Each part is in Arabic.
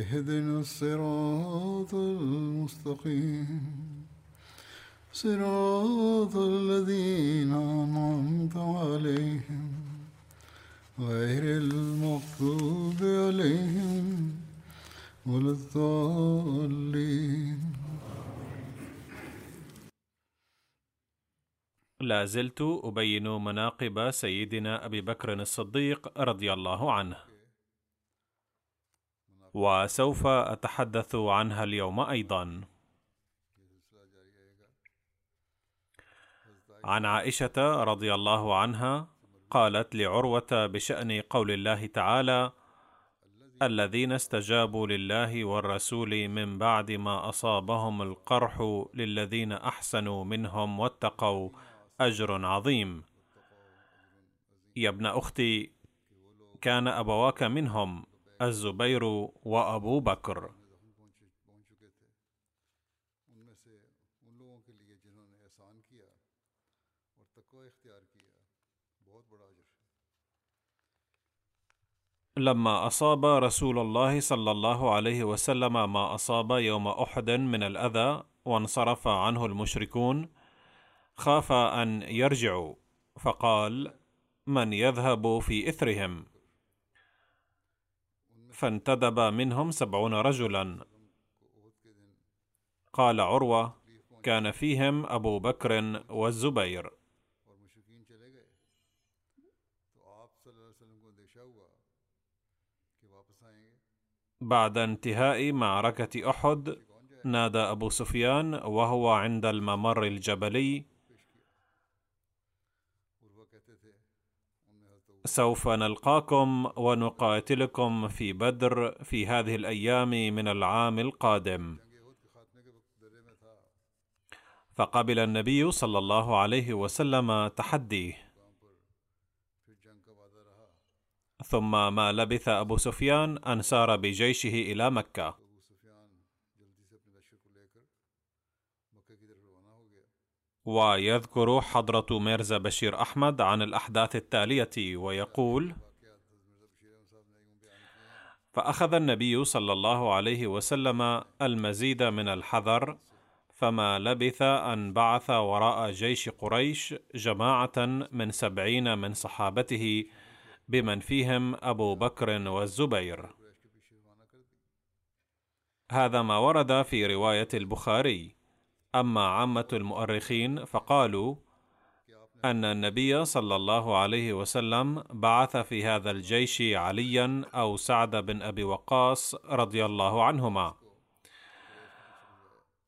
اهدنا الصراط المستقيم. صراط الذين أنعمت عليهم غير المغضوب عليهم ولا الضالين. لا زلت أبين مناقب سيدنا أبي بكر الصديق رضي الله عنه. وسوف أتحدث عنها اليوم أيضا. عن عائشة رضي الله عنها قالت لعروة بشأن قول الله تعالى الذين استجابوا لله والرسول من بعد ما أصابهم القرح للذين أحسنوا منهم واتقوا أجر عظيم. يا ابن أختي كان أبواك منهم الزبير وأبو بكر. لما أصاب رسول الله صلى الله عليه وسلم ما أصاب يوم أحد من الأذى وانصرف عنه المشركون خاف أن يرجعوا فقال من يذهب في إثرهم؟ فانتدب منهم سبعون رجلا. قال عروة كان فيهم أبو بكر والزبير. بعد انتهاء معركة أحد نادى أبو سفيان وهو عند الممر الجبلي سوف نلقاكم ونقاتلكم في بدر في هذه الأيام من العام القادم. فقبل النبي صلى الله عليه وسلم تحديه. ثم ما لبث أبو سفيان أن سار بجيشه إلى مكة. ويذكر حضرة ميرزا بشير أحمد عن الأحداث التالية ويقول فأخذ النبي صلى الله عليه وسلم المزيد من الحذر فما لبث أن بعث وراء جيش قريش جماعة من سبعين من صحابته بمن فيهم أبو بكر والزبير. هذا ما ورد في رواية البخاري. أما عامة المؤرخين فقالوا أن النبي صلى الله عليه وسلم بعث في هذا الجيش عليا أو سعد بن أبي وقاص رضي الله عنهما.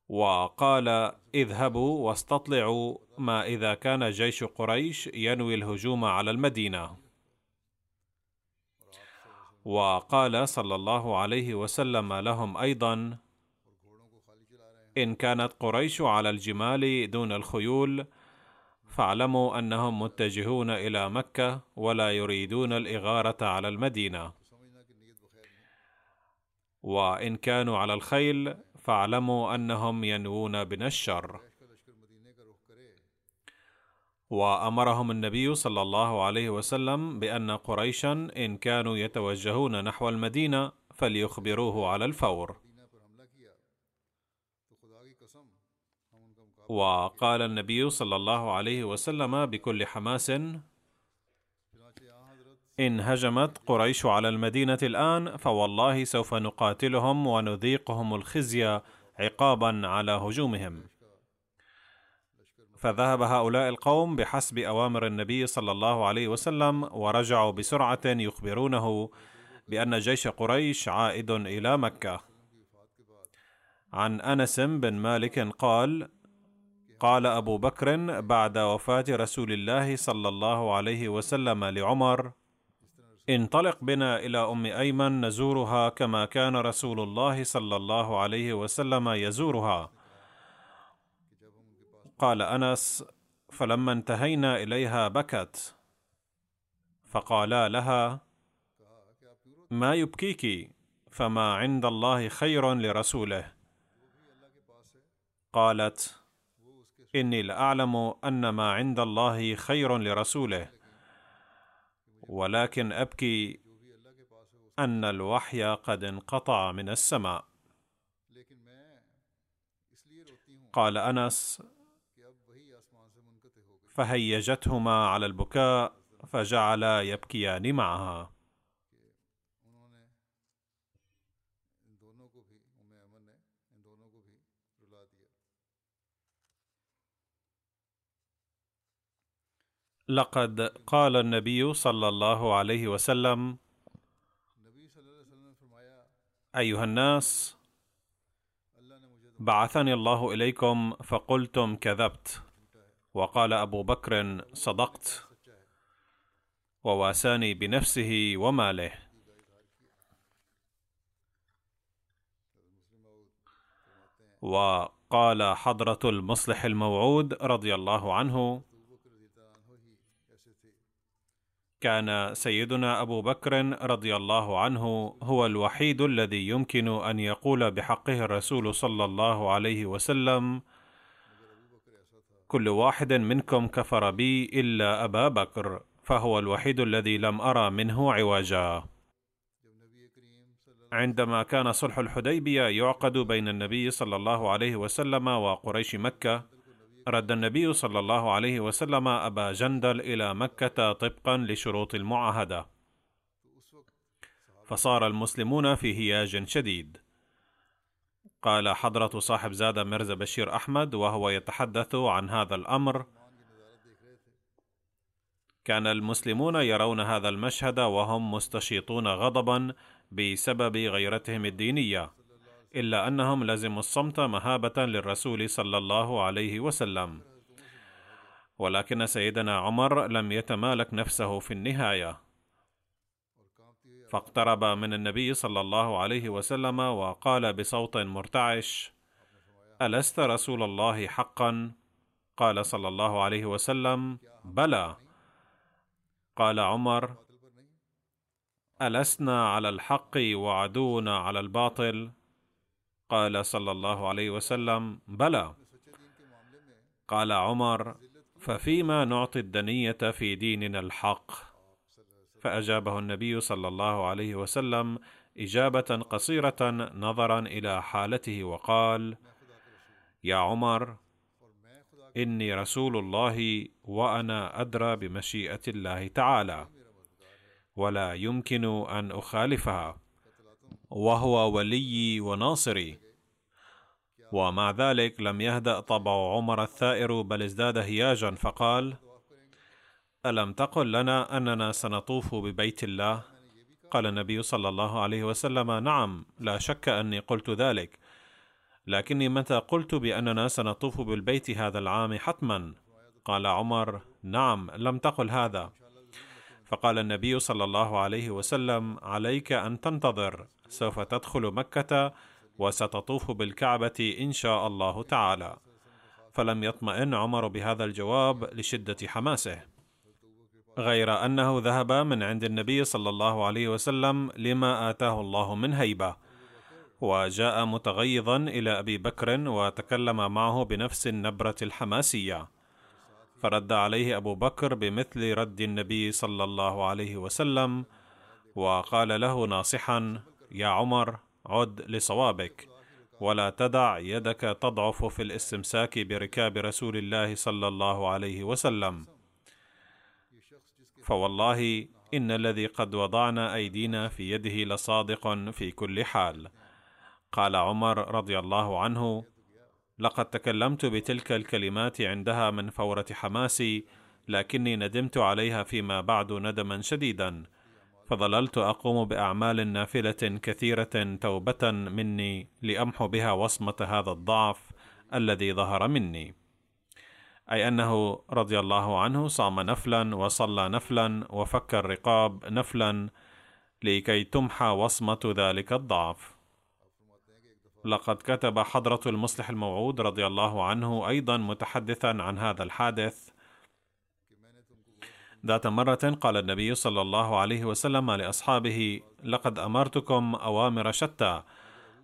وقال اذهبوا واستطلعوا ما إذا كان جيش قريش ينوي الهجوم على المدينة. وقال صلى الله عليه وسلم لهم أيضا إن كانت قريش على الجمال دون الخيول فاعلموا أنهم متجهون إلى مكة ولا يريدون الإغارة على المدينة. وإن كانوا على الخيل فاعلموا أنهم ينوون بنا الشر. وأمرهم النبي صلى الله عليه وسلم بأن قريشا إن كانوا يتوجهون نحو المدينة فليخبروه على الفور. وقال النبي صلى الله عليه وسلم بكل حماس إن هجمت قريش على المدينة الآن فوالله سوف نقاتلهم ونذيقهم الخزي عقابا على هجومهم. فذهب هؤلاء القوم بحسب أوامر النبي صلى الله عليه وسلم ورجعوا بسرعة يخبرونه بأن جيش قريش عائد إلى مكة. عن أنس بن مالك قال قال أبو بكر بعد وفاة رسول الله صلى الله عليه وسلم لعمر انطلق بنا إلى أم أيمن نزورها كما كان رسول الله صلى الله عليه وسلم يزورها. قال أنس فلما انتهينا إليها بكت. فقالا لها ما يبكيك؟ فما عند الله خير لرسوله. قالت إني لأعلم أن ما عند الله خير لرسوله. ولكن أبكي أن الوحي قد انقطع من السماء. قال أنس فهيجتهما على البكاء فجعلا يبكيان معها. لقد قال النبي صلى الله عليه وسلم أيها الناس بعثني الله إليكم فقلتم كذبت وقال أبو بكر صدقت وواساني بنفسه وماله. وقال حضرة المصلح الموعود رضي الله عنه كان سيدنا أبو بكر رضي الله عنه هو الوحيد الذي يمكن أن يقول بحقه الرسول صلى الله عليه وسلم كل واحد منكم كفر بي إلا أبا بكر فهو الوحيد الذي لم أرى منه عوجا. عندما كان صلح الحديبية يعقد بين النبي صلى الله عليه وسلم وقريش مكة رد النبي صلى الله عليه وسلم أبا جندل إلى مكة طبقا لشروط المعاهدة. فصار المسلمون في هياج شديد. قال حضرة صاحب زاد مرزا بشير أحمد وهو يتحدث عن هذا الأمر كان المسلمون يرون هذا المشهد وهم مستشيطون غضبا بسبب غيرتهم الدينية. إلا أنهم لزموا الصمت مهابة للرسول صلى الله عليه وسلم. ولكن سيدنا عمر لم يتمالك نفسه في النهاية. فاقترب من النبي صلى الله عليه وسلم وقال بصوت مرتعش ألست رسول الله حقا؟ قال صلى الله عليه وسلم بلى. قال عمر ألسنا على الحق وعدونا على الباطل؟ قال صلى الله عليه وسلم بلى. قال عمر ففيما نعطي الدنية في ديننا الحق؟ فأجابه النبي صلى الله عليه وسلم إجابة قصيرة نظرا إلى حالته وقال يا عمر إني رسول الله وأنا أدرى بمشيئة الله تعالى ولا يمكن أن أخالفها. وهو وليي وناصري. ومع ذلك لم يهدأ طبع عمر الثائر بل ازداد هياجا فقال ألم تقل لنا أننا سنطوف ببيت الله؟ قال النبي صلى الله عليه وسلم نعم لا شك أني قلت ذلك لكني متى قلت بأننا سنطوف بالبيت هذا العام حتما؟ قال عمر نعم لم تقل هذا. فقال النبي صلى الله عليه وسلم عليك أن تنتظر. سوف تدخل مكة وستطوف بالكعبة إن شاء الله تعالى. فلم يطمئن عمر بهذا الجواب لشدة حماسه غير أنه ذهب من عند النبي صلى الله عليه وسلم لما آتاه الله من هيبة وجاء متغيظا إلى أبي بكر وتكلم معه بنفس النبرة الحماسية. فرد عليه أبو بكر بمثل رد النبي صلى الله عليه وسلم وقال له ناصحا يا عمر عد لصوابك. ولا تدع يدك تضعف في الاستمساك بركاب رسول الله صلى الله عليه وسلم. فوالله إن الذي قد وضعنا أيدينا في يده لصادق في كل حال. قال عمر رضي الله عنه لقد تكلمت بتلك الكلمات عندها من فورة حماسي لكني ندمت عليها فيما بعد ندما شديدا. فظللت أقوم بأعمال نافلة كثيرة توبة مني لأمحو بها وصمة هذا الضعف الذي ظهر مني. أي أنه رضي الله عنه صام نفلا وصلى نفلا وفك الرقاب نفلا لكي تمحى وصمة ذلك الضعف. لقد كتب حضرة المصلح الموعود رضي الله عنه أيضا متحدثا عن هذا الحادث ذات مرة قال النبي صلى الله عليه وسلم لأصحابه: لقد أمرتكم أوامر شتى،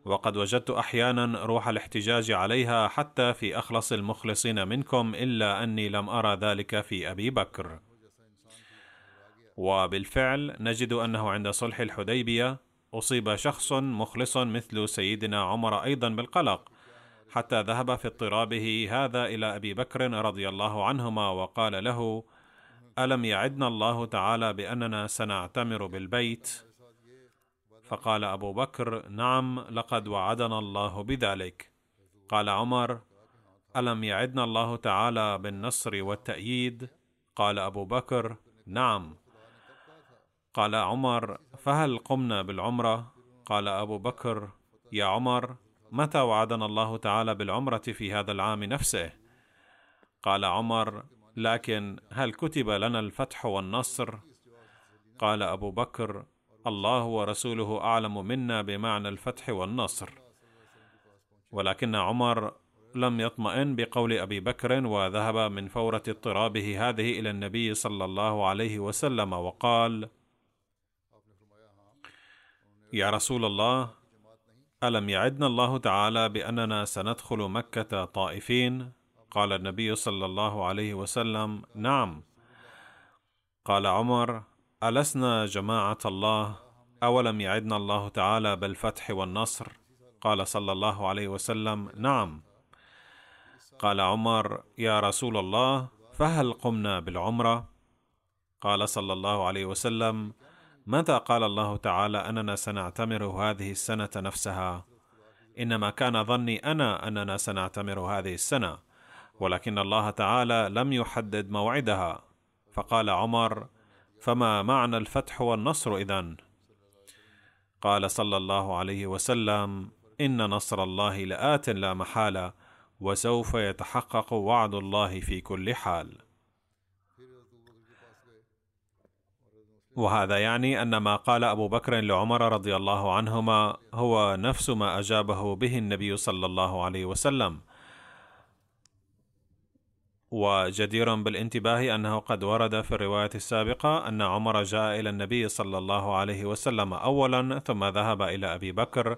وقد وجدت أحيانا روح الاحتجاج عليها حتى في أخلص المخلصين منكم إلا أني لم أرى ذلك في أبي بكر. وبالفعل نجد أنه عند صلح الحديبية أصيب شخص مخلص مثل سيدنا عمر أيضا بالقلق، حتى ذهب في اضطرابه هذا إلى أبي بكر رضي الله عنهما وقال له: ألم يعدنا الله تعالى بأننا سنعتمر بالبيت؟ فقال أبو بكر نعم لقد وعدنا الله بذلك. قال عمر ألم يعدنا الله تعالى بالنصر والتأييد؟ قال أبو بكر نعم. قال عمر فهل قمنا بالعمرة؟ قال أبو بكر يا عمر متى وعدنا الله تعالى بالعمرة في هذا العام نفسه؟ قال عمر لكن هل كتب لنا الفتح والنصر؟ قال أبو بكر الله ورسوله أعلم منا بمعنى الفتح والنصر. ولكن عمر لم يطمئن بقول أبي بكر وذهب من فورة اضطرابه هذه إلى النبي صلى الله عليه وسلم وقال يا رسول الله ألم يعدنا الله تعالى بأننا سندخل مكة طائفين؟ قال النبي صلى الله عليه وسلم نعم. قال عمر ألسنا جماعة الله؟ أولم يعدنا الله تعالى بالفتح والنصر؟ قال صلى الله عليه وسلم نعم. قال عمر يا رسول الله فهل قمنا بالعمرة؟ قال صلى الله عليه وسلم متى قال الله تعالى أننا سنعتمر هذه السنة نفسها؟ إنما كان ظني أنا أننا سنعتمر هذه السنة. ولكن الله تعالى لم يحدد موعدها. فقال عمر فما معنى الفتح والنصر إذن؟ قال صلى الله عليه وسلم إن نصر الله لآت لا محالة وسوف يتحقق وعد الله في كل حال. وهذا يعني أن ما قال أبو بكر لعمر رضي الله عنهما هو نفس ما أجابه به النبي صلى الله عليه وسلم. وجدير بالانتباه أنه قد ورد في الرواية السابقة أن عمر جاء إلى النبي صلى الله عليه وسلم اولا ثم ذهب إلى أبي بكر.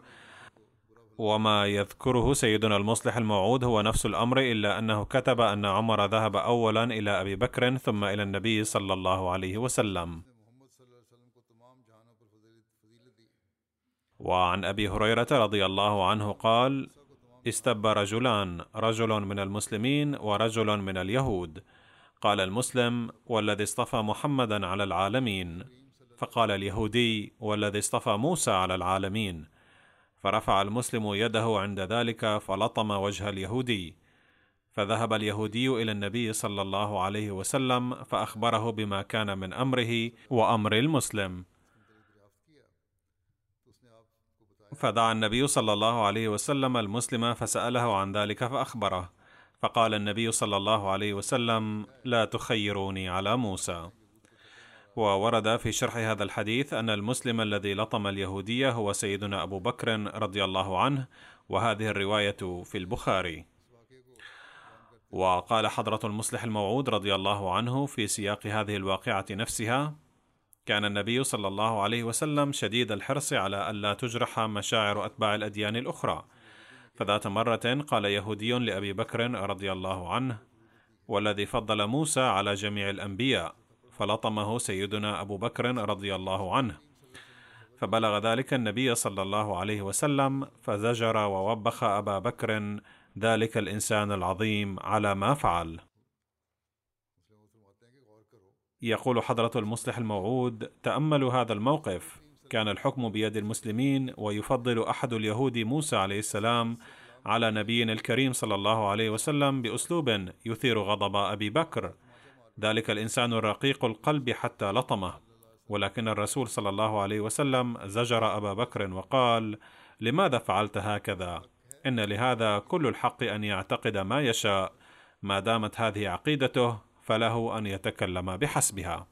وما يذكره سيدنا المصلح الموعود هو نفس الأمر إلا أنه كتب أن عمر ذهب اولا إلى أبي بكر ثم إلى النبي صلى الله عليه وسلم. وعن أبي هريرة رضي الله عنه قال استب رجلان رجل من المسلمين ورجل من اليهود. قال المسلم والذي اصطفى محمدا على العالمين. فقال اليهودي والذي اصطفى موسى على العالمين. فرفع المسلم يده عند ذلك فلطم وجه اليهودي. فذهب اليهودي إلى النبي صلى الله عليه وسلم فأخبره بما كان من أمره وأمر المسلم. فدعا النبي صلى الله عليه وسلم المسلم فسأله عن ذلك فأخبره. فقال النبي صلى الله عليه وسلم لا تخيروني على موسى. وورد في شرح هذا الحديث أن المسلم الذي لطم اليهودية هو سيدنا أبو بكر رضي الله عنه وهذه الرواية في البخاري. وقال حضرة المصلح الموعود رضي الله عنه في سياق هذه الواقعة نفسها كان النبي صلى الله عليه وسلم شديد الحرص على ألا تجرح مشاعر أتباع الأديان الأخرى. فذات مرة قال يهودي لأبي بكر رضي الله عنه والذي فضل موسى على جميع الأنبياء فلطمه سيدنا أبو بكر رضي الله عنه. فبلغ ذلك النبي صلى الله عليه وسلم فزجر ووبخ أبا بكر ذلك الإنسان العظيم على ما فعل. يقول حضرة المصلح الموعود: تأملوا هذا الموقف، كان الحكم بيد المسلمين ويفضل أحد اليهود موسى عليه السلام على نبينا الكريم صلى الله عليه وسلم بأسلوب يثير غضب أبي بكر. ذلك الإنسان الرقيق القلب حتى لطمه. ولكن الرسول صلى الله عليه وسلم زجر أبا بكر وقال لماذا فعلت هكذا؟ إن لهذا كل الحق أن يعتقد ما يشاء. ما دامت هذه عقيدته فله أن يتكلم بحسبها.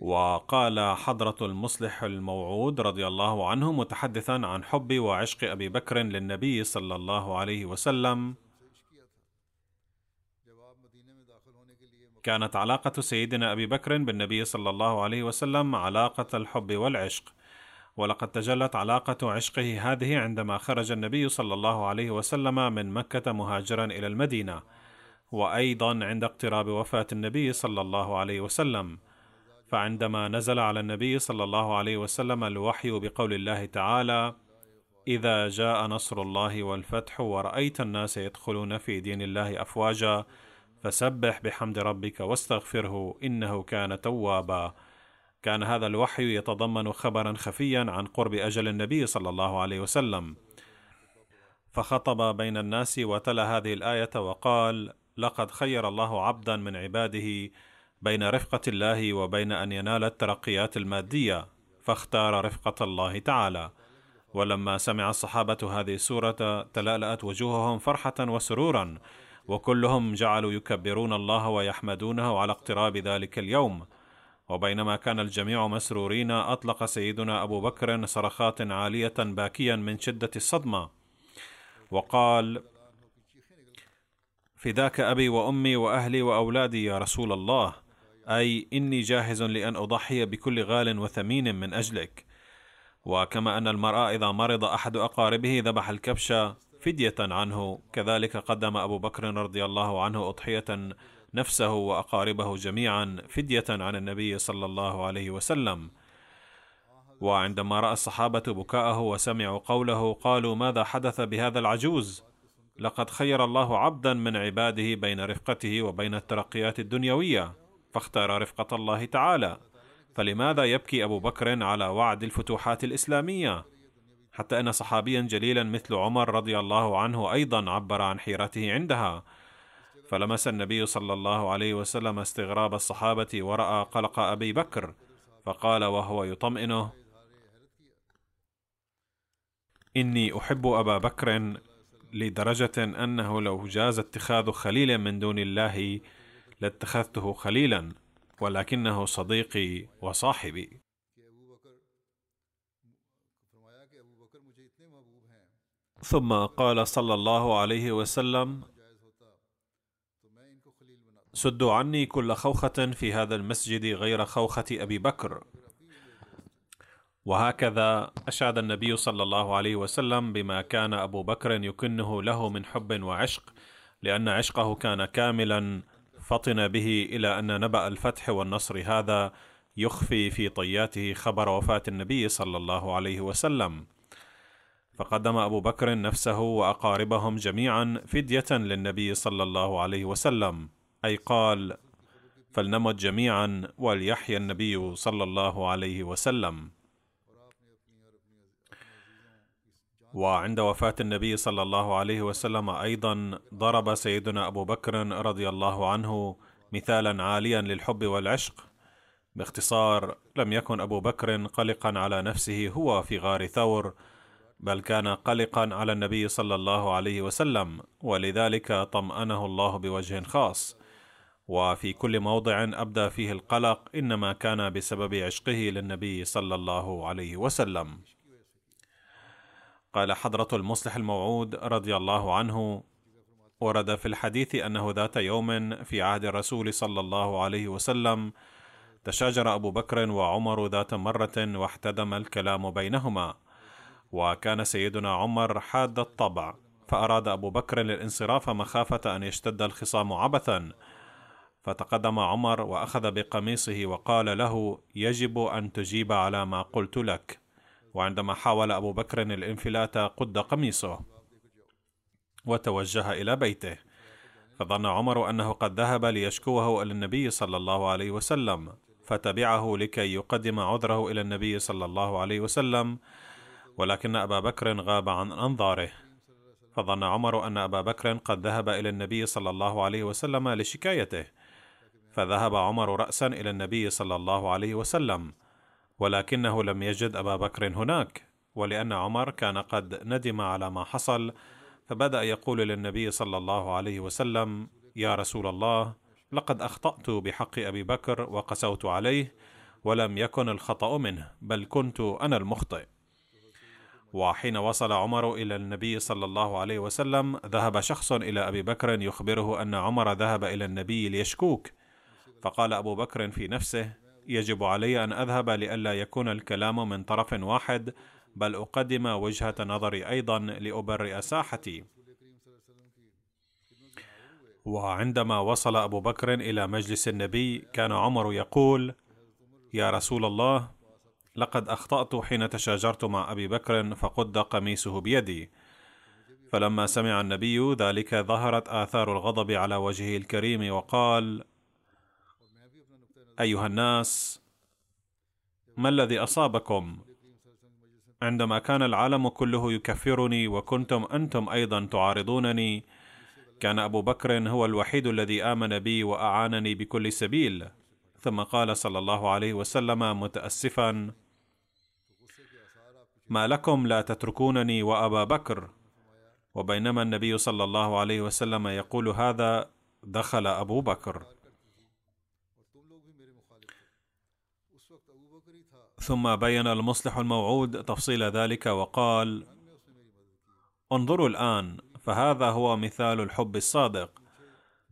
وقال حضرة المصلح الموعود رضي الله عنه متحدثا عن حب وعشق أبي بكر للنبي صلى الله عليه وسلم. كانت علاقة سيدنا أبي بكر بالنبي صلى الله عليه وسلم علاقة الحب والعشق. ولقد تجلت علاقة عشقه هذه عندما خرج النبي صلى الله عليه وسلم من مكة مهاجرا إلى المدينة. وأيضا عند اقتراب وفاة النبي صلى الله عليه وسلم. فعندما نزل على النبي صلى الله عليه وسلم الوحي بقول الله تعالى إذا جاء نصر الله والفتح ورأيت الناس يدخلون في دين الله افواجا فسبح بحمد ربك واستغفره إنه كان توابا. كان هذا الوحي يتضمن خبرا خفيا عن قرب أجل النبي صلى الله عليه وسلم. فخطب بين الناس وتلا هذه الآية وقال لقد خير الله عبدا من عباده بين رفقة الله وبين أن ينال الترقيات المادية فاختار رفقة الله تعالى. ولما سمع الصحابة هذه السورة تلألأت وجوههم فرحة وسرورا وكلهم جعلوا يكبرون الله ويحمدونه على اقتراب ذلك اليوم. وبينما كان الجميع مسرورين أطلق سيدنا أبو بكر صرخات عالية باكيا من شدة الصدمة. وقال فداك أبي وأمي وأهلي وأولادي يا رسول الله. أي إني جاهز لأن أضحي بكل غال وثمين من أجلك. وكما أن المرء إذا مرض أحد أقاربه ذبح الكبش فدية عنه. كذلك قدم أبو بكر رضي الله عنه أضحية نفسه وأقاربه جميعا فدية عن النبي صلى الله عليه وسلم. وعندما رأى الصحابة بكاءه وسمعوا قوله قالوا ماذا حدث بهذا العجوز؟ لقد خير الله عبدا من عباده بين رفقته وبين الترقيات الدنيوية فاختار رفقة الله تعالى. فلماذا يبكي أبو بكر على وعد الفتوحات الإسلامية؟ حتى أن صحابيا جليلا مثل عمر رضي الله عنه أيضا عبر عن حيرته عندها. فلمس النبي صلى الله عليه وسلم استغراب الصحابة ورأى قلق أبي بكر فقال وهو يطمئنه إني أحب أبا بكر لدرجة أنه لو جاز اتخاذ خليل من دون الله لاتخذته خليلا ولكنه صديقي وصاحبي. ثم قال صلى الله عليه وسلم سدوا عني كل خوخة في هذا المسجد غير خوخة أبي بكر. وهكذا أشاد النبي صلى الله عليه وسلم بما كان أبو بكر يكنه له من حب وعشق لأن عشقه كان كاملا فطن به إلى أن نبأ الفتح والنصر هذا يخفي في طياته خبر وفاة النبي صلى الله عليه وسلم. فقدم أبو بكر نفسه وأقاربهم جميعا فدية للنبي صلى الله عليه وسلم أي قال فلنمت جميعا وليحيى النبي صلى الله عليه وسلم. وعند وفاة النبي صلى الله عليه وسلم أيضا ضرب سيدنا أبو بكر رضي الله عنه مثالا عاليا للحب والعشق باختصار لم يكن أبو بكر قلقا على نفسه هو في غار ثور بل كان قلقا على النبي صلى الله عليه وسلم ولذلك طمأنه الله بوجه خاص. وفي كل موضع أبدى فيه القلق إنما كان بسبب عشقه للنبي صلى الله عليه وسلم. قال حضرة المصلح الموعود رضي الله عنه ورد في الحديث أنه ذات يوم في عهد الرسول صلى الله عليه وسلم تشاجر أبو بكر وعمر ذات مرة واحتدم الكلام بينهما. وكان سيدنا عمر حاد الطبع فأراد أبو بكر الانصراف مخافة أن يشتد الخصام عبثا. فتقدم عمر وأخذ بقميصه وقال له يجب أن تجيب على ما قلت لك. وعندما حاول أبو بكر الإنفلات قد قميصه وتوجه إلى بيته فظن عمر أنه قد ذهب ليشكوه إلى النبي صلى الله عليه وسلم فتبعه لكي يقدم عذره إلى النبي صلى الله عليه وسلم ولكن أبا بكر غاب عن أنظاره. فظن عمر أن أبا بكر قد ذهب إلى النبي صلى الله عليه وسلم لشكايته فذهب عمر راسا إلى النبي صلى الله عليه وسلم. ولكنه لم يجد أبا بكر هناك ولأن عمر كان قد ندم على ما حصل فبدأ يقول للنبي صلى الله عليه وسلم يا رسول الله لقد أخطأت بحق أبي بكر وقسوت عليه ولم يكن الخطأ منه بل كنت أنا المخطئ. وحين وصل عمر إلى النبي صلى الله عليه وسلم ذهب شخص إلى أبي بكر يخبره أن عمر ذهب إلى النبي ليشكوك فقال أبو بكر في نفسه يجب علي أن أذهب لئلا يكون الكلام من طرف واحد بل أقدم وجهة نظري أيضا لأبرئ ساحتي. وعندما وصل أبو بكر إلى مجلس النبي كان عمر يقول يا رسول الله لقد أخطأت حين تشاجرت مع أبي بكر فقد قميصه بيدي. فلما سمع النبي ذلك ظهرت آثار الغضب على وجهه الكريم وقال أيها الناس ما الذي أصابكم؟ عندما كان العالم كله يكفرني وكنتم أنتم أيضا تعارضونني كان أبو بكر هو الوحيد الذي آمن بي وأعانني بكل سبيل. ثم قال صلى الله عليه وسلم متاسفا ما لكم لا تتركونني وأبا بكر؟ وبينما النبي صلى الله عليه وسلم يقول هذا دخل أبو بكر. ثم بين المصلح الموعود تفصيل ذلك وقال انظروا الآن فهذا هو مثال الحب الصادق.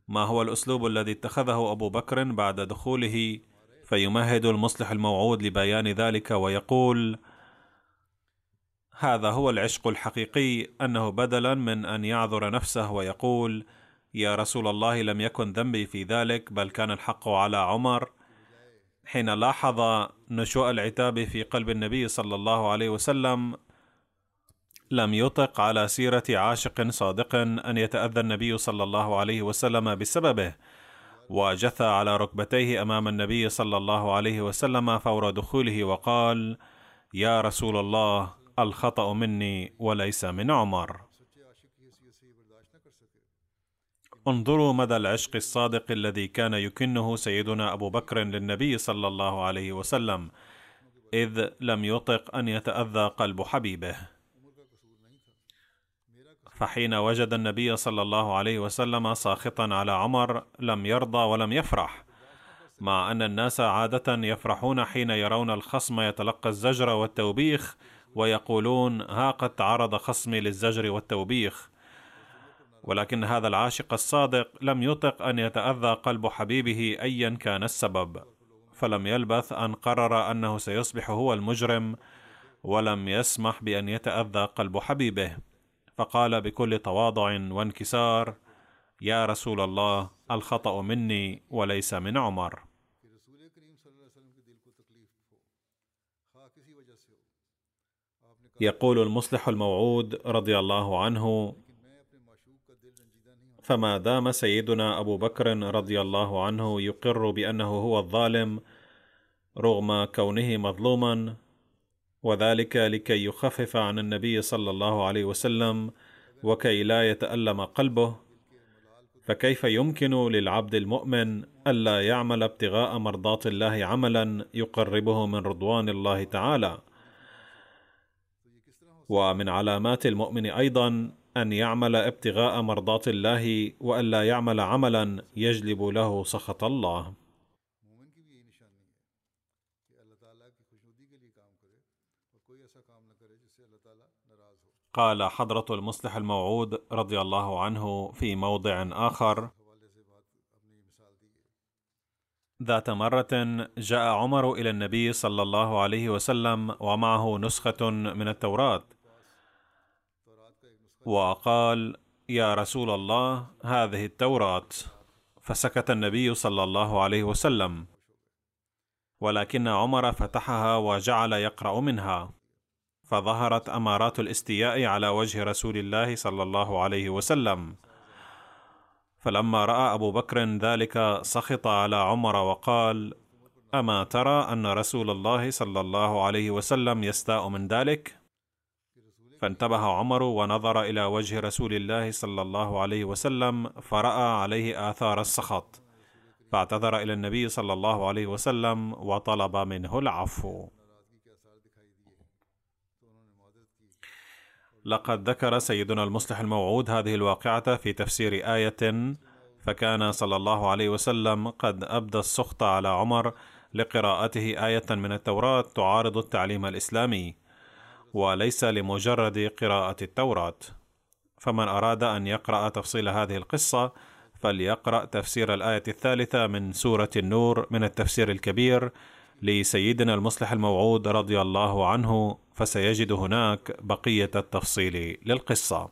ما هو الأسلوب الذي اتخذه أبو بكر بعد دخوله؟ فيمهد المصلح الموعود لبيان ذلك ويقول هذا هو العشق الحقيقي أنه بدلا من أن يعذر نفسه ويقول يا رسول الله لم يكن ذنبي في ذلك بل كان الحق على عمر. حين لاحظ نشوء العتاب في قلب النبي صلى الله عليه وسلم لم يطق على سيرة عاشق صادق أن يتأذى النبي صلى الله عليه وسلم بسببه وجثى على ركبتيه أمام النبي صلى الله عليه وسلم فور دخوله وقال يا رسول الله الخطأ مني وليس من عمر. انظروا مدى العشق الصادق الذي كان يكنه سيدنا أبو بكر للنبي صلى الله عليه وسلم إذ لم يطق أن يتأذى قلب حبيبه. فحين وجد النبي صلى الله عليه وسلم ساخطا على عمر لم يرضى ولم يفرح مع أن الناس عادة يفرحون حين يرون الخصم يتلقى الزجر والتوبيخ ويقولون ها قد تعرض خصمي للزجر والتوبيخ. ولكن هذا العاشق الصادق لم يطق أن يتأذى قلب حبيبه ايا كان السبب فلم يلبث أن قرر أنه سيصبح هو المجرم ولم يسمح بأن يتأذى قلب حبيبه. فقال بكل تواضع وانكسار يا رسول الله الخطأ مني وليس من عمر. يقول المصلح الموعود رضي الله عنه فما دام سيدنا أبو بكر رضي الله عنه يقر بأنه هو الظالم رغم كونه مظلوما وذلك لكي يخفف عن النبي صلى الله عليه وسلم وكي لا يتألم قلبه فكيف يمكن للعبد المؤمن ألا يعمل ابتغاء مرضات الله عملا يقربه من رضوان الله تعالى؟ ومن علامات المؤمن أيضا أن يعمل ابتغاء مرضات الله والا يعمل عملا يجلب له سخط الله. قال حضرة المصلح الموعود رضي الله عنه في موضع آخر ذات مرة جاء عمر إلى النبي صلى الله عليه وسلم ومعه نسخة من التوراة. وقال يا رسول الله هذه التوراة. فسكت النبي صلى الله عليه وسلم. ولكن عمر فتحها وجعل يقرأ منها. فظهرت أمارات الاستياء على وجه رسول الله صلى الله عليه وسلم. فلما رأى أبو بكر ذلك سخط على عمر وقال أما ترى أن رسول الله صلى الله عليه وسلم يستاء من ذلك؟ فانتبه عمر ونظر إلى وجه رسول الله صلى الله عليه وسلم فرأى عليه آثار السخط. فاعتذر إلى النبي صلى الله عليه وسلم وطلب منه العفو. لقد ذكر سيدنا المصلح الموعود هذه الواقعة في تفسير آية فكان صلى الله عليه وسلم قد أبدى السخط على عمر لقراءته آية من التوراة تعارض التعليم الإسلامي. وليس لمجرد قراءة التوراة. فمن أراد أن يقرأ تفصيل هذه القصة فليقرأ تفسير الآية الثالثة من سورة النور من التفسير الكبير لسيدنا المصلح الموعود رضي الله عنه فسيجد هناك بقية التفصيل للقصة.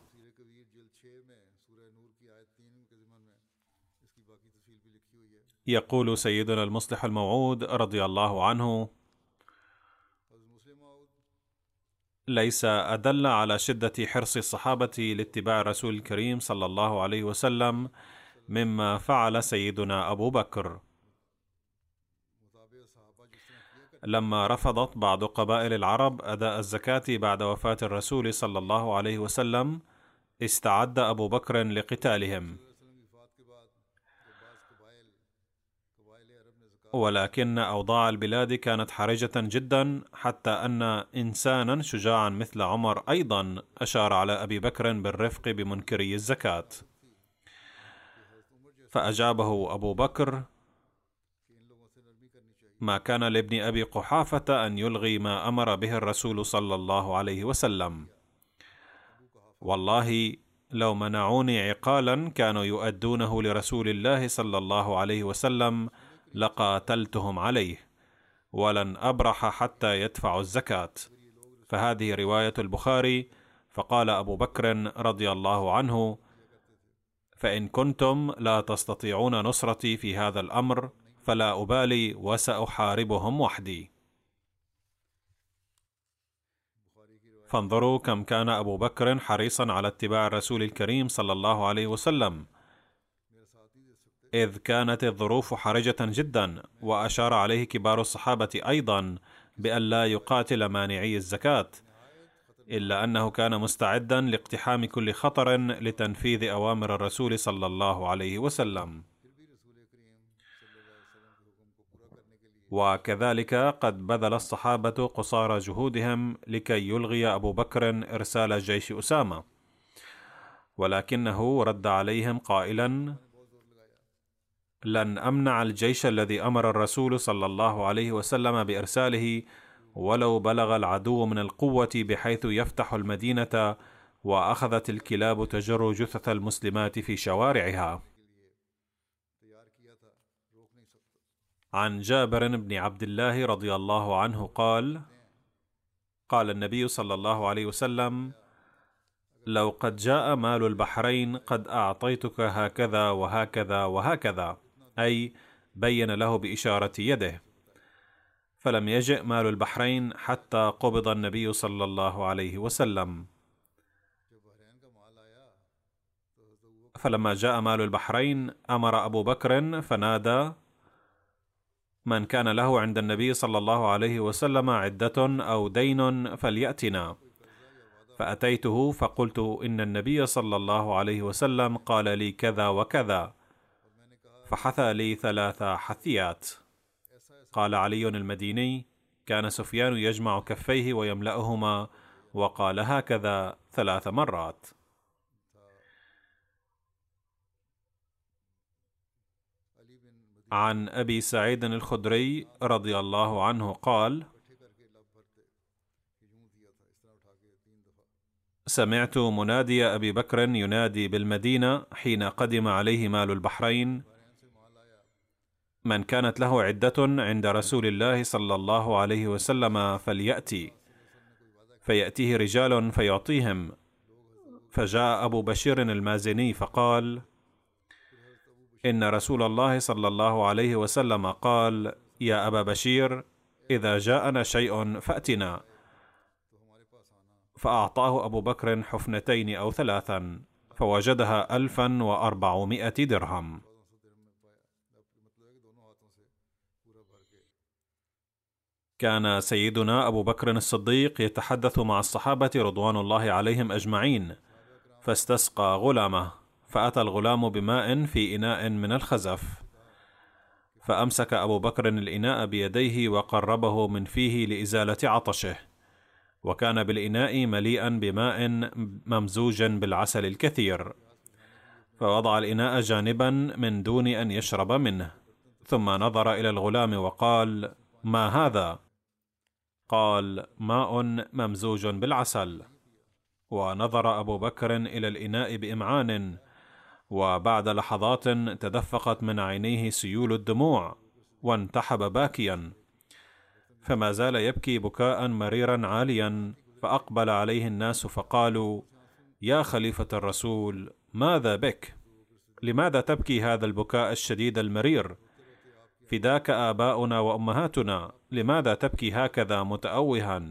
يقول سيدنا المصلح الموعود رضي الله عنه ليس أدل على شدة حرص الصحابة لاتباع الرسول الكريم صلى الله عليه وسلم مما فعل سيدنا أبو بكر. لما رفضت بعض قبائل العرب أداء الزكاة بعد وفاة الرسول صلى الله عليه وسلم استعد أبو بكر لقتالهم. ولكن أوضاع البلاد كانت حرجة جدا حتى أن انسانا شجاعا مثل عمر أيضا أشار على أبي بكر بالرفق بمنكري الزكاة. فأجابه أبو بكر ما كان لابن أبي قحافة أن يلغي ما أمر به الرسول صلى الله عليه وسلم. والله لو منعوني عقالا كانوا يؤدونه لرسول الله صلى الله عليه وسلم لقاتلتهم عليه ولن أبرح حتى يدفعوا الزكاة. فهذه رواية البخاري. فقال أبو بكر رضي الله عنه فإن كنتم لا تستطيعون نصرتي في هذا الأمر فلا أبالي وسأحاربهم وحدي. فانظروا كم كان أبو بكر حريصا على اتباع الرسول الكريم صلى الله عليه وسلم. إذ كانت الظروف حرجة جدا وأشار عليه كبار الصحابة أيضا بأن لا يقاتل مانعي الزكاة إلا أنه كان مستعدا لاقتحام كل خطر لتنفيذ أوامر الرسول صلى الله عليه وسلم. وكذلك قد بذل الصحابة قصارى جهودهم لكي يلغي أبو بكر إرسال جيش أسامة ولكنه رد عليهم قائلا لن أمنع الجيش الذي أمر الرسول صلى الله عليه وسلم بإرساله ولو بلغ العدو من القوة بحيث يفتح المدينة وأخذت الكلاب تجر جثث المسلمات في شوارعها. عن جابر بن عبد الله رضي الله عنه قال قال النبي صلى الله عليه وسلم لو قد جاء مال البحرين قد أعطيتك هكذا وهكذا وهكذا. أي بين له بإشارة يده. فلم يجئ مال البحرين حتى قبض النبي صلى الله عليه وسلم. فلما جاء مال البحرين أمر أبو بكر فنادى من كان له عند النبي صلى الله عليه وسلم عدة أو دين فليأتنا. فأتيته فقلت إن النبي صلى الله عليه وسلم قال لي كذا وكذا. فحثى لي ثلاث حثيات. قال علي المديني كان سفيان يجمع كفيه ويملأهما وقال هكذا ثلاث مرات. عن أبي سعيد الخدري رضي الله عنه قال سمعت منادي أبي بكر ينادي بالمدينة حين قدم عليه مال البحرين من كانت له عدة عند رسول الله صلى الله عليه وسلم فليأتي. فيأتيه رجال فيعطيهم. فجاء أبو بشير المازني فقال إن رسول الله صلى الله عليه وسلم قال يا أبا بشير إذا جاءنا شيء فأتنا. فأعطاه أبو بكر حفنتين أو ثلاثا فوجدها الفا وأربعمائة درهم. كان سيدنا أبو بكر الصديق يتحدث مع الصحابة رضوان الله عليهم أجمعين فاستسقى غلامه فأتى الغلام بماء في إناء من الخزف فأمسك أبو بكر الإناء بيديه وقربه من فيه لإزالة عطشه وكان بالإناء مليئا بماء ممزوجا بالعسل الكثير فوضع الإناء جانبا من دون أن يشرب منه ثم نظر إلى الغلام وقال ما هذا؟ قال ماء ممزوج بالعسل. ونظر أبو بكر إلى الإناء بإمعان وبعد لحظات تدفقت من عينيه سيول الدموع وانتحب باكيا. فما زال يبكي بكاء مريرا عاليا فأقبل عليه الناس فقالوا يا خليفة الرسول ماذا بك؟ لماذا تبكي هذا البكاء الشديد المرير؟ فداك آباؤنا وأمهاتنا لماذا تبكي هكذا متاوها؟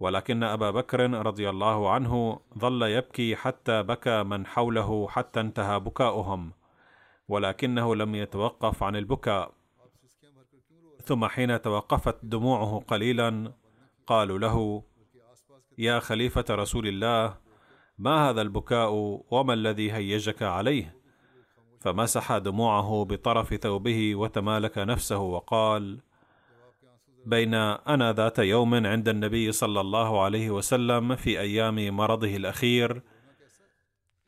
ولكن أبا بكر رضي الله عنه ظل يبكي حتى بكى من حوله حتى انتهى بكاؤهم ولكنه لم يتوقف عن البكاء. ثم حين توقفت دموعه قليلا قالوا له يا خليفة رسول الله ما هذا البكاء وما الذي هيجك عليه؟ فمسح دموعه بطرف ثوبه وتمالك نفسه وقال بين أنا ذات يوم عند النبي صلى الله عليه وسلم في أيام مرضه الأخير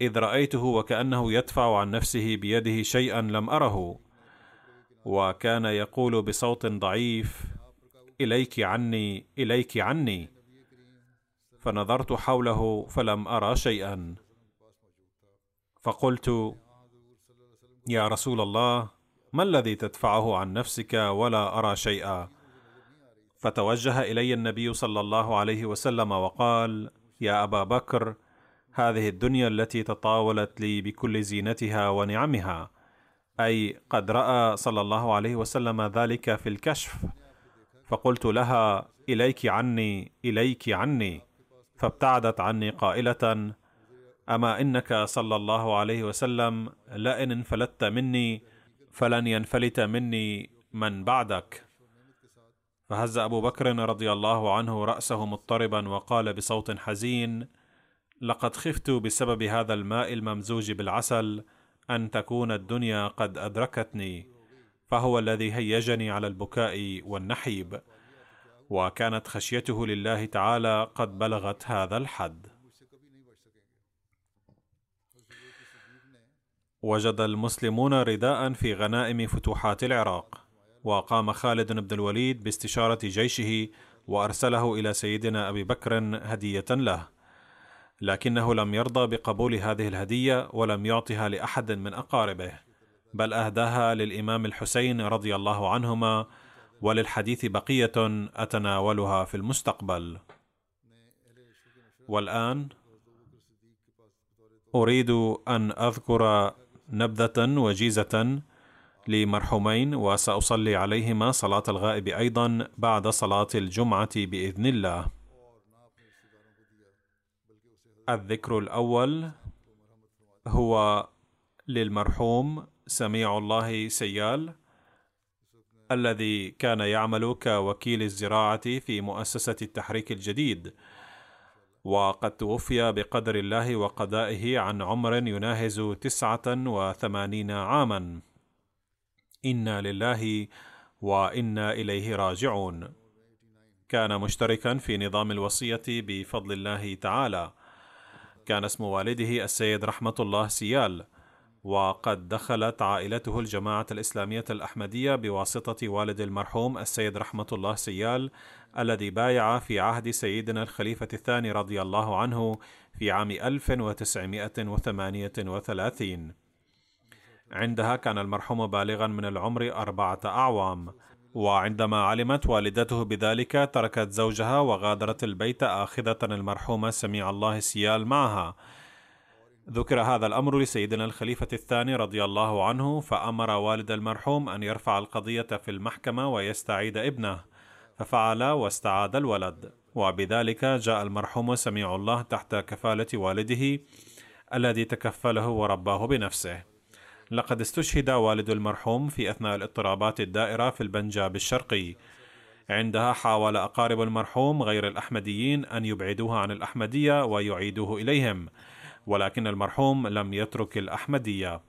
إذ رأيته وكأنه يدفع عن نفسه بيده شيئا لم أره وكان يقول بصوت ضعيف إليك عني إليك عني فنظرت حوله فلم أرى شيئا فقلت يا رسول الله ما الذي تدفعه عن نفسك ولا أرى شيئا؟ فتوجه إلي النبي صلى الله عليه وسلم وقال يا أبا بكر هذه الدنيا التي تطاولت لي بكل زينتها ونعمها أي قد رأى صلى الله عليه وسلم ذلك في الكشف فقلت لها إليك عني إليك عني فابتعدت عني قائلة أما إنك صلى الله عليه وسلم لئن انفلت مني فلن ينفلت مني من بعدك. فهز أبو بكر رضي الله عنه رأسه مضطربا وقال بصوت حزين لقد خفت بسبب هذا الماء الممزوج بالعسل أن تكون الدنيا قد أدركتني فهو الذي هيجني على البكاء والنحيب وكانت خشيته لله تعالى قد بلغت هذا الحد. وجد المسلمون رداء في غنائم فتوحات العراق وقام خالد بن الوليد باستشارة جيشه وأرسله إلى سيدنا أبي بكر هدية له. لكنه لم يرضى بقبول هذه الهدية ولم يعطها لأحد من أقاربه بل أهداها للإمام الحسين رضي الله عنهما وللحديث بقية أتناولها في المستقبل. والآن أريد أن أذكر نبذة وجيزة لمرحومين وسأصلي عليهما صلاة الغائب أيضا بعد صلاة الجمعة بإذن الله. الذكر الأول هو للمرحوم سميع الله سيال الذي كان يعمل كوكيل الزراعة في مؤسسة التحريك الجديد. وقد توفي بقدر الله وقضائه عن عمر يناهز تسعة وثمانين عاما. إنا لله وإنا إليه راجعون. كان مشتركا في نظام الوصية بفضل الله تعالى. كان اسم والده السيد رحمة الله سيال. وقد دخلت عائلته الجماعة الإسلامية الأحمدية بواسطة والد المرحوم السيد رحمة الله سيال الذي بايع في عهد سيدنا الخليفة الثاني رضي الله عنه في عام 1938 عندها كان المرحوم بالغا من العمر أربعة أعوام وعندما علمت والدته بذلك تركت زوجها وغادرت البيت آخذة المرحومة سميع الله سيال معها. ذكر هذا الأمر لسيدنا الخليفة الثاني رضي الله عنه فأمر والد المرحوم أن يرفع القضية في المحكمة ويستعيد ابنه ففعل واستعاد الولد. وبذلك جاء المرحوم سميع الله تحت كفالة والده الذي تكفله ورباه بنفسه. لقد استشهد والد المرحوم في أثناء الاضطرابات الدائرة في البنجاب الشرقي. عندها حاول أقارب المرحوم غير الأحمديين أن يبعدوه عن الأحمدية ويعيدوه إليهم. ولكن المرحوم لم يترك الأحمدية.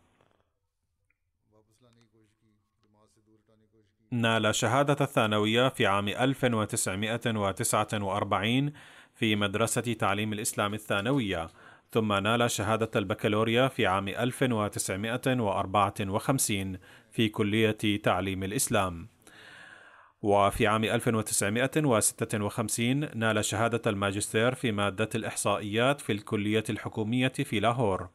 نال شهادة الثانوية في عام 1949 في مدرسة تعليم الإسلام الثانوية ثم نال شهادة البكالوريا في عام 1954 في كلية تعليم الإسلام. وفي عام 1956 نال شهادة الماجستير في مادة الإحصائيات في الكلية الحكومية في لاهور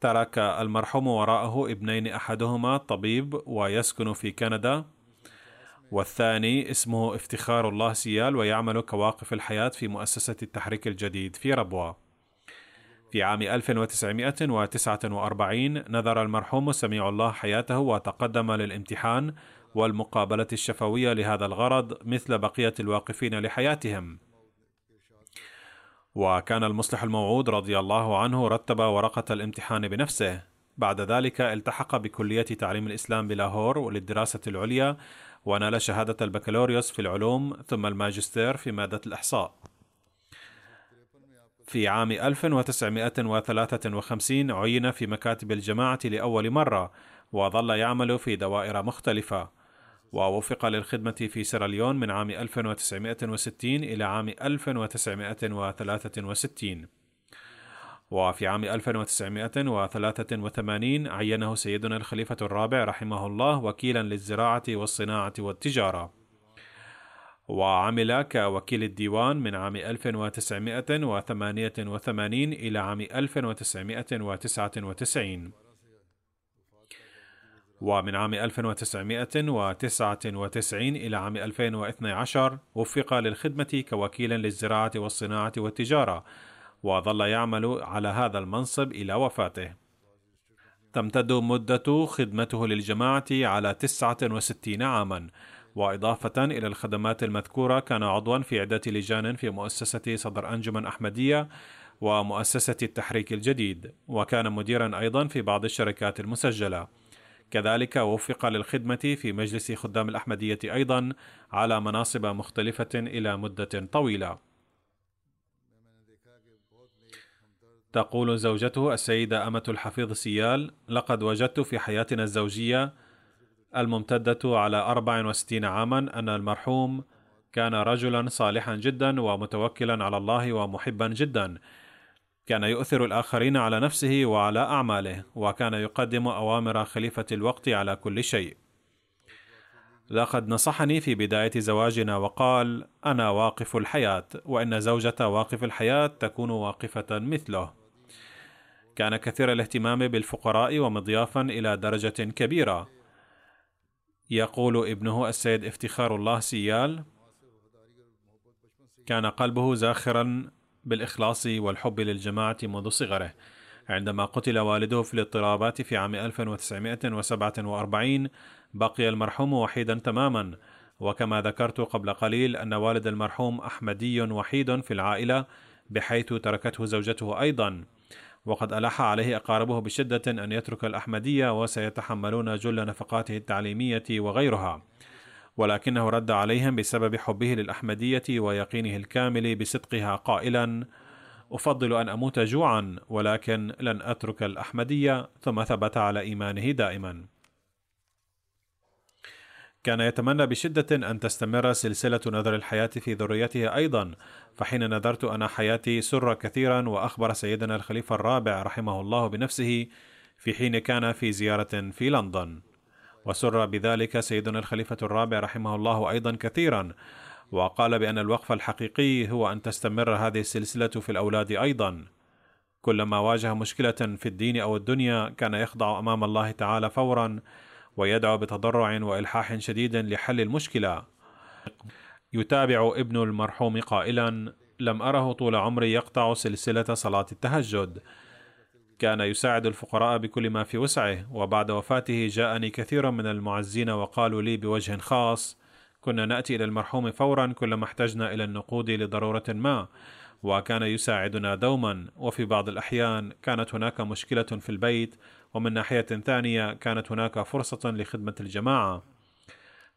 ترك المرحوم وراءه ابنين أحدهما طبيب ويسكن في كندا والثاني اسمه افتخار الله سيال ويعمل كواقف الحياة في مؤسسة التحريك الجديد في ربوة. في عام 1949 نذر المرحوم سميع الله حياته وتقدم للامتحان والمقابلة الشفوية لهذا الغرض مثل بقية الواقفين لحياتهم. وكان المصلح الموعود رضي الله عنه رتب ورقة الامتحان بنفسه بعد ذلك التحق بكلية تعليم الإسلام بلاهور للدراسة العليا ونال شهادة البكالوريوس في العلوم ثم الماجستير في مادة الإحصاء في عام 1953 عين في مكاتب الجماعة لأول مرة وظل يعمل في دوائر مختلفة. ووفق للخدمة في سيراليون من عام 1960 إلى عام 1963 وفي عام 1983 عينه سيدنا الخليفة الرابع رحمه الله وكيلا للزراعة والصناعة والتجارة. وعمل كوكيل الديوان من عام 1988 إلى عام 1999 ومن عام 1999 إلى عام 2012 وفق للخدمة كوكيل للزراعة والصناعة والتجارة وظل يعمل على هذا المنصب إلى وفاته. تمتد مدة خدمته للجماعة على 69 عاما وإضافة إلى الخدمات المذكورة كان عضوا في عدة لجان في مؤسسة صدر أنجمن أحمدية ومؤسسة التحريك الجديد وكان مديرا أيضا في بعض الشركات المسجلة كذلك وفق للخدمة في مجلس خدام الأحمدية أيضا على مناصب مختلفة إلى مدة طويلة. تقول زوجته السيدة أمة الحفيظ سيال: لقد وجدت في حياتنا الزوجية الممتدة على 64 عاما أن المرحوم كان رجلا صالحا جدا ومتوكلا على الله ومحبا جدا. كان يؤثر الآخرين على نفسه وعلى أعماله وكان يقدم أوامر خليفة الوقت على كل شيء. لقد نصحني في بداية زواجنا وقال أنا واقف الحياة وإن زوجة واقف الحياة تكون واقفة مثله. كان كثير الاهتمام بالفقراء ومضيافا إلى درجة كبيرة. يقول ابنه السيد افتخار الله سيال كان قلبه زاخرا بالإخلاص والحب للجماعة منذ صغره. عندما قتل والده في الاضطرابات في عام 1947 بقي المرحوم وحيدا تماما. وكما ذكرت قبل قليل أن والد المرحوم أحمدي وحيد في العائلة بحيث تركته زوجته أيضا. وقد ألح عليه أقاربه بشدة أن يترك الأحمدية وسيتحملون جل نفقاته التعليمية وغيرها ولكنه رد عليهم بسبب حبه للأحمدية ويقينه الكامل بصدقها قائلا: أفضل أن أموت جوعا ولكن لن أترك الأحمدية ثم ثبت على إيمانه دائما. كان يتمنى بشدة أن تستمر سلسلة نذر الحياة في ذريته أيضا، فحين نذرت أنا حياتي سر كثيرا وأخبر سيدنا الخليفة الرابع رحمه الله بنفسه في حين كان في زيارة في لندن. وسر بذلك سيدنا الخليفة الرابع رحمه الله أيضا كثيرا وقال بأن الوقف الحقيقي هو أن تستمر هذه السلسلة في الأولاد أيضا كلما واجه مشكلة في الدين أو الدنيا كان يخضع أمام الله تعالى فورا ويدعو بتضرع وإلحاح شديد لحل المشكلة. يتابع ابن المرحوم قائلا لم أره طول عمري يقطع سلسلة صلاة التهجد. كان يساعد الفقراء بكل ما في وسعه وبعد وفاته جاءني كثير من المعزين وقالوا لي بوجه خاص كنا نأتي إلى المرحوم فورا كلما احتجنا إلى النقود لضرورة ما. وكان يساعدنا دوما وفي بعض الأحيان كانت هناك مشكلة في البيت ومن ناحية ثانية كانت هناك فرصة لخدمة الجماعة.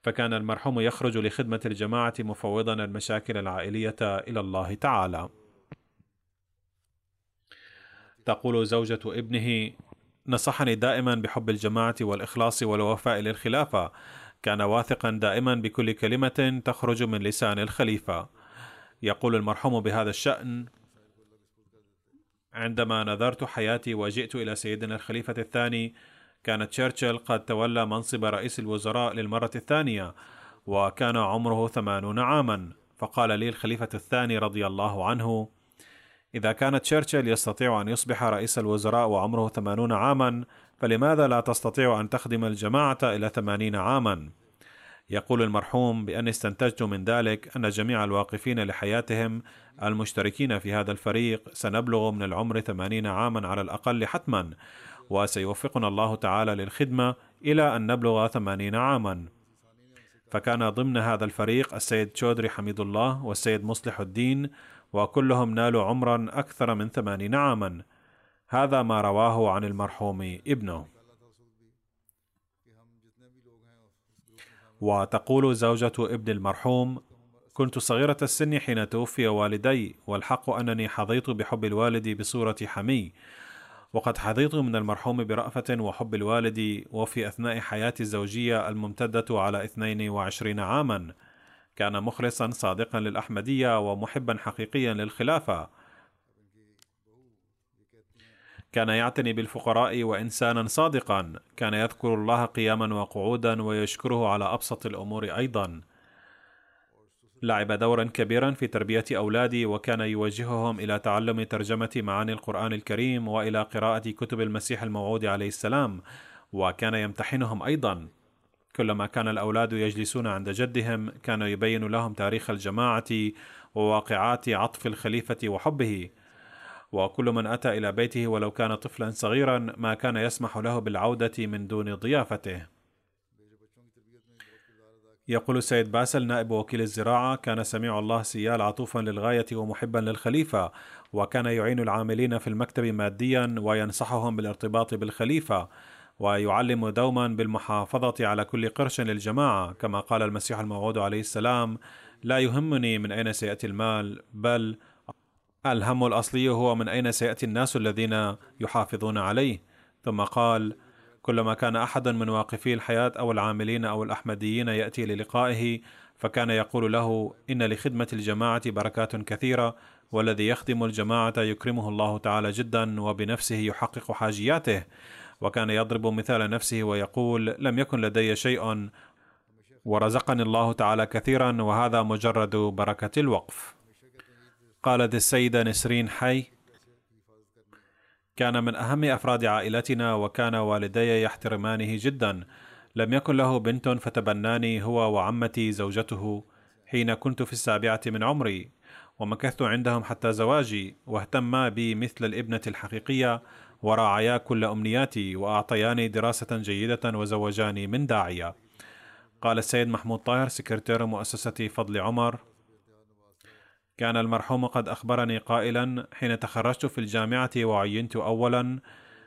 فكان المرحوم يخرج لخدمة الجماعة مفوضا المشاكل العائلية إلى الله تعالى. تقول زوجة ابنه نصحني دائما بحب الجماعة والإخلاص والوفاء للخلافة. كان واثقا دائما بكل كلمة تخرج من لسان الخليفة. يقول المرحوم بهذا الشأن عندما نظرت حياتي وجئت إلى سيدنا الخليفة الثاني كان تشرشل قد تولى منصب رئيس الوزراء للمرة الثانية وكان عمره ثمانون عاما فقال لي الخليفة الثاني رضي الله عنه إذا كان تشرشل يستطيع أن يصبح رئيس الوزراء وعمره ثمانون عاما فلماذا لا تستطيع أن تخدم الجماعة إلى ثمانين عاما؟ يقول المرحوم بأني استنتجت من ذلك أن جميع الواقفين لحياتهم المشتركين في هذا الفريق سنبلغ من العمر ثمانين عاما على الأقل حتما وسيوفقنا الله تعالى للخدمة إلى أن نبلغ ثمانين عاما. فكان ضمن هذا الفريق السيد شودري حميد الله والسيد مصلح الدين وكلهم نالوا عمرا أكثر من ثمانين عاما. هذا ما رواه عن المرحوم ابنه. وتقول زوجة ابن المرحوم كنت صغيرة السن حين توفي والدي والحق أنني حظيت بحب الوالد بصورة حمي. وقد حظيت من المرحوم برأفة وحب الوالد وفي أثناء حياتي الزوجية الممتدة على 22 عاما. كان مخلصا صادقا للأحمدية ومحبا حقيقيا للخلافة. كان يعتني بالفقراء وإنسانا صادقا كان يذكر الله قياما وقعودا ويشكره على أبسط الأمور أيضا. لعب دورا كبيرا في تربية أولادي وكان يوجههم إلى تعلم ترجمة معاني القرآن الكريم وإلى قراءة كتب المسيح الموعود عليه السلام وكان يمتحنهم أيضا. كلما كان الأولاد يجلسون عند جدهم كان يبين لهم تاريخ الجماعة وواقعات عطف الخليفة وحبه. وكل من أتى إلى بيته ولو كان طفلا صغيرا ما كان يسمح له بالعودة من دون ضيافته. يقول السيد باسل نائب وكيل الزراعة كان سميع الله سيال عطوفا للغاية ومحبا للخليفة وكان يعين العاملين في المكتب ماديا وينصحهم بالارتباط بالخليفة ويعلم دوما بالمحافظة على كل قرش للجماعة. كما قال المسيح الموعود عليه السلام لا يهمني من أين سيأتي المال بل الهم الأصلي هو من أين سيأتي الناس الذين يحافظون عليه؟ ثم قال كلما كان أحد من واقفي الحياة أو العاملين أو الأحمديين يأتي للقائه فكان يقول له إن لخدمة الجماعة بركات كثيرة والذي يخدم الجماعة يكرمه الله تعالى جدا وبنفسه يحقق حاجياته. وكان يضرب مثال نفسه ويقول لم يكن لدي شيء ورزقني الله تعالى كثيرا وهذا مجرد بركة الوقف. قالت السيدة نسرين حي كان من أهم أفراد عائلتنا وكان والدي يحترمانه جدا. لم يكن له بنت فتبناني هو وعمتي زوجته حين كنت في السابعة من عمري ومكثت عندهم حتى زواجي واهتما بي مثل الإبنة الحقيقية وراعيا كل أمنياتي وأعطياني دراسة جيدة وزوجاني من داعية. قال السيد محمود طاهر سكرتير مؤسسة فضل عمر كان المرحوم قد أخبرني قائلا حين تخرجت في الجامعة وعينت أولا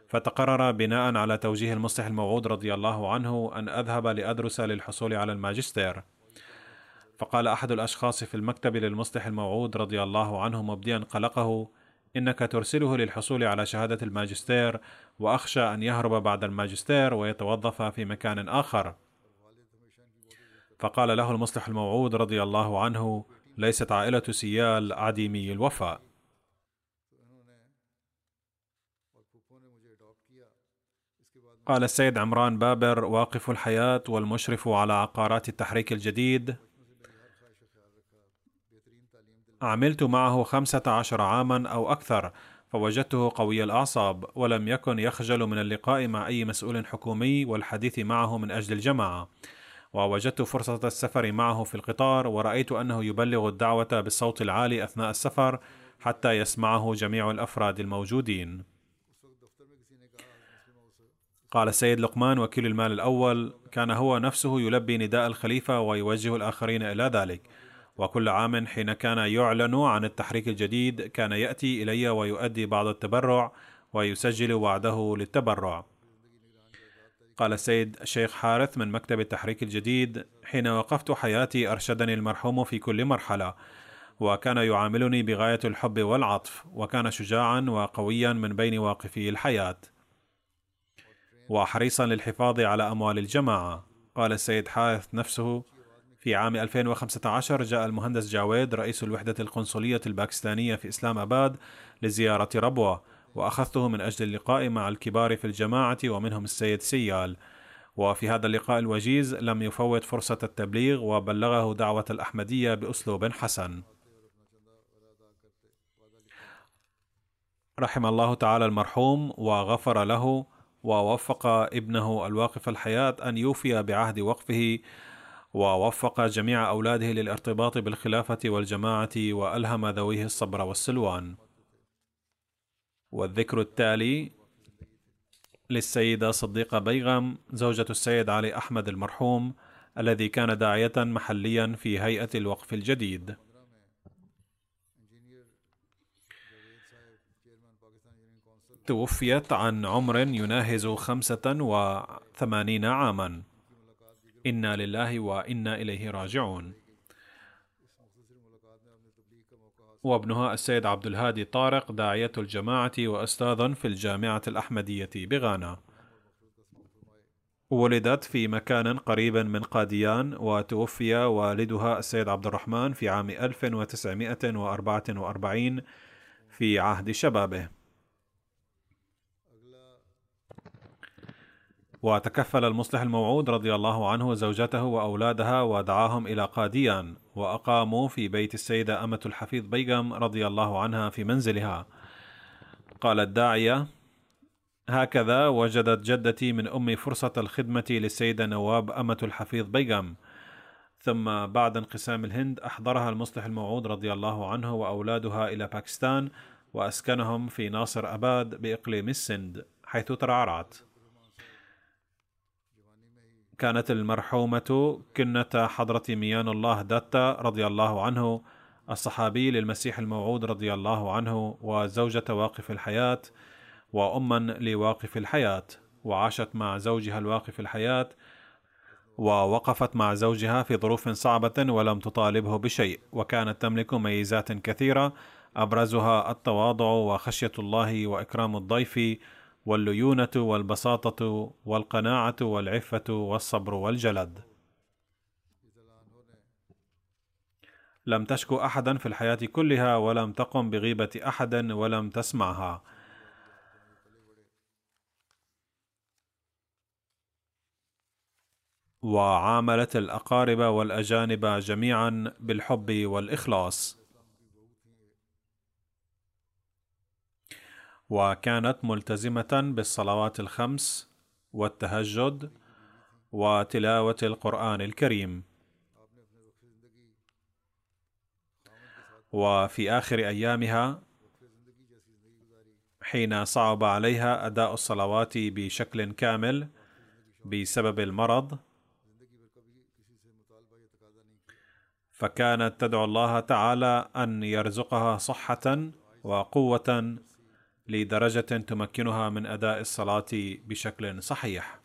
فتقرر بناء على توجيه المصلح الموعود رضي الله عنه أن أذهب لأدرس للحصول على الماجستير. فقال أحد الأشخاص في المكتب للمصلح الموعود رضي الله عنه مبديا قلقه إنك ترسله للحصول على شهادة الماجستير وأخشى أن يهرب بعد الماجستير ويتوظف في مكان آخر. فقال له المصلح الموعود رضي الله عنه ليست عائلة سيال عديمي الوفاء. قال السيد عمران بابر واقف الحياة والمشرف على عقارات التحريك الجديد. عملت معه خمسة عشر عاما أو أكثر فوجدته قوي الأعصاب ولم يكن يخجل من اللقاء مع أي مسؤول حكومي والحديث معه من أجل الجماعة. ووجدت فرصة السفر معه في القطار ورأيت أنه يبلغ الدعوة بالصوت العالي أثناء السفر حتى يسمعه جميع الأفراد الموجودين. قال السيد لقمان وكيل المال الأول: كان هو نفسه يلبي نداء الخليفة ويوجه الآخرين إلى ذلك، وكل عام حين كان يعلن عن التحريك الجديد كان يأتي إلي ويؤدي بعض التبرع ويسجل وعده للتبرع. قال السيد الشيخ حارث من مكتب التحريك الجديد حين وقفت حياتي أرشدني المرحوم في كل مرحلة وكان يعاملني بغاية الحب والعطف وكان شجاعا وقويا من بين واقفي الحياة. وحريصا للحفاظ على أموال الجماعة. قال السيد حارث نفسه في عام 2015 جاء المهندس جاويد رئيس الوحدة القنصلية الباكستانية في إسلام أباد لزيارة ربوة. وأخذته من أجل اللقاء مع الكبار في الجماعة ومنهم السيد سيال. وفي هذا اللقاء الوجيز لم يفوت فرصة التبليغ وبلغه دعوة الأحمدية بأسلوب حسن. رحم الله تعالى المرحوم وغفر له ووفق ابنه الواقف الحياة أن يوفي بعهد وقفه ووفق جميع أولاده للارتباط بالخلافة والجماعة وألهم ذويه الصبر والسلوان. والذكر التالي للسيدة صديقة بيغم زوجة السيد علي أحمد المرحوم الذي كان داعية محليا في هيئة الوقف الجديد. توفيت عن عمر يناهز خمسة وثمانين عاما. إنا لله وإنا إليه راجعون. وابنها السيد عبد الهادي طارق داعية الجماعة وأستاذ في الجامعة الأحمدية بغانا. ولدت في مكان قريب من قاديان وتوفي والدها السيد عبد الرحمن في عام 1944 في عهد شبابه. وتكفل المصلح الموعود رضي الله عنه زوجته وأولادها ودعاهم إلى قاديان وأقاموا في بيت السيدة أمة الحفيظ بيغم رضي الله عنها في منزلها. قال الداعيه هكذا وجدت جدتي من أمي فرصة الخدمة للسيدة نواب أمة الحفيظ بيغم. ثم بعد انقسام الهند أحضرها المصلح الموعود رضي الله عنه وأولادها إلى باكستان وأسكنهم في ناصر أباد بإقليم السند حيث ترعرعت. كانت المرحومة كنة حضرة ميان الله داتا رضي الله عنه الصحابي للمسيح الموعود رضي الله عنه وزوجة واقف الحياة وأما لواقف الحياة وعاشت مع زوجها الواقف الحياة ووقفت مع زوجها في ظروف صعبة ولم تطالبه بشيء وكانت تملك ميزات كثيرة أبرزها التواضع وخشية الله وإكرام الضيف والليونة والبساطة والقناعة والعفة والصبر والجلد. لم تشكو أحدا في الحياة كلها ولم تقم بغيبة احد ولم تسمعها. وعاملت الأقارب والأجانب جميعا بالحب والإخلاص. وكانت ملتزمة بالصلوات الخمس والتهجد وتلاوة القرآن الكريم. وفي آخر أيامها حين صعب عليها أداء الصلوات بشكل كامل بسبب المرض فكانت تدعو الله تعالى أن يرزقها صحة وقوة لدرجة تمكنها من أداء الصلاة بشكل صحيح.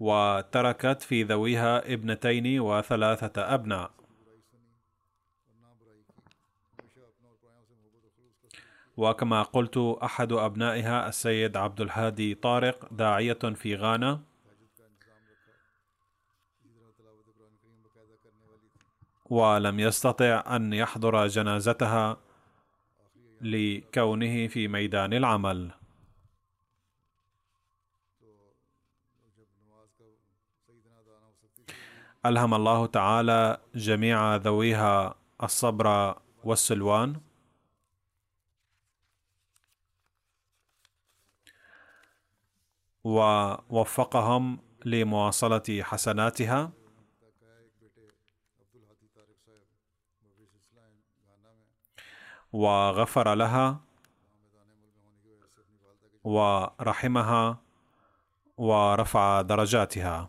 وتركت في ذويها ابنتين وثلاثة أبناء. وكما قلت أحد أبنائها السيد عبد الهادي طارق داعية في غانا ولم يستطع أن يحضر جنازتها لكونه في ميدان العمل. ألهم الله تعالى جميع ذويها الصبر والسلوان. ووفقهم لمواصلة حسناتها. وغفر لها ورحمها ورفع درجاتها.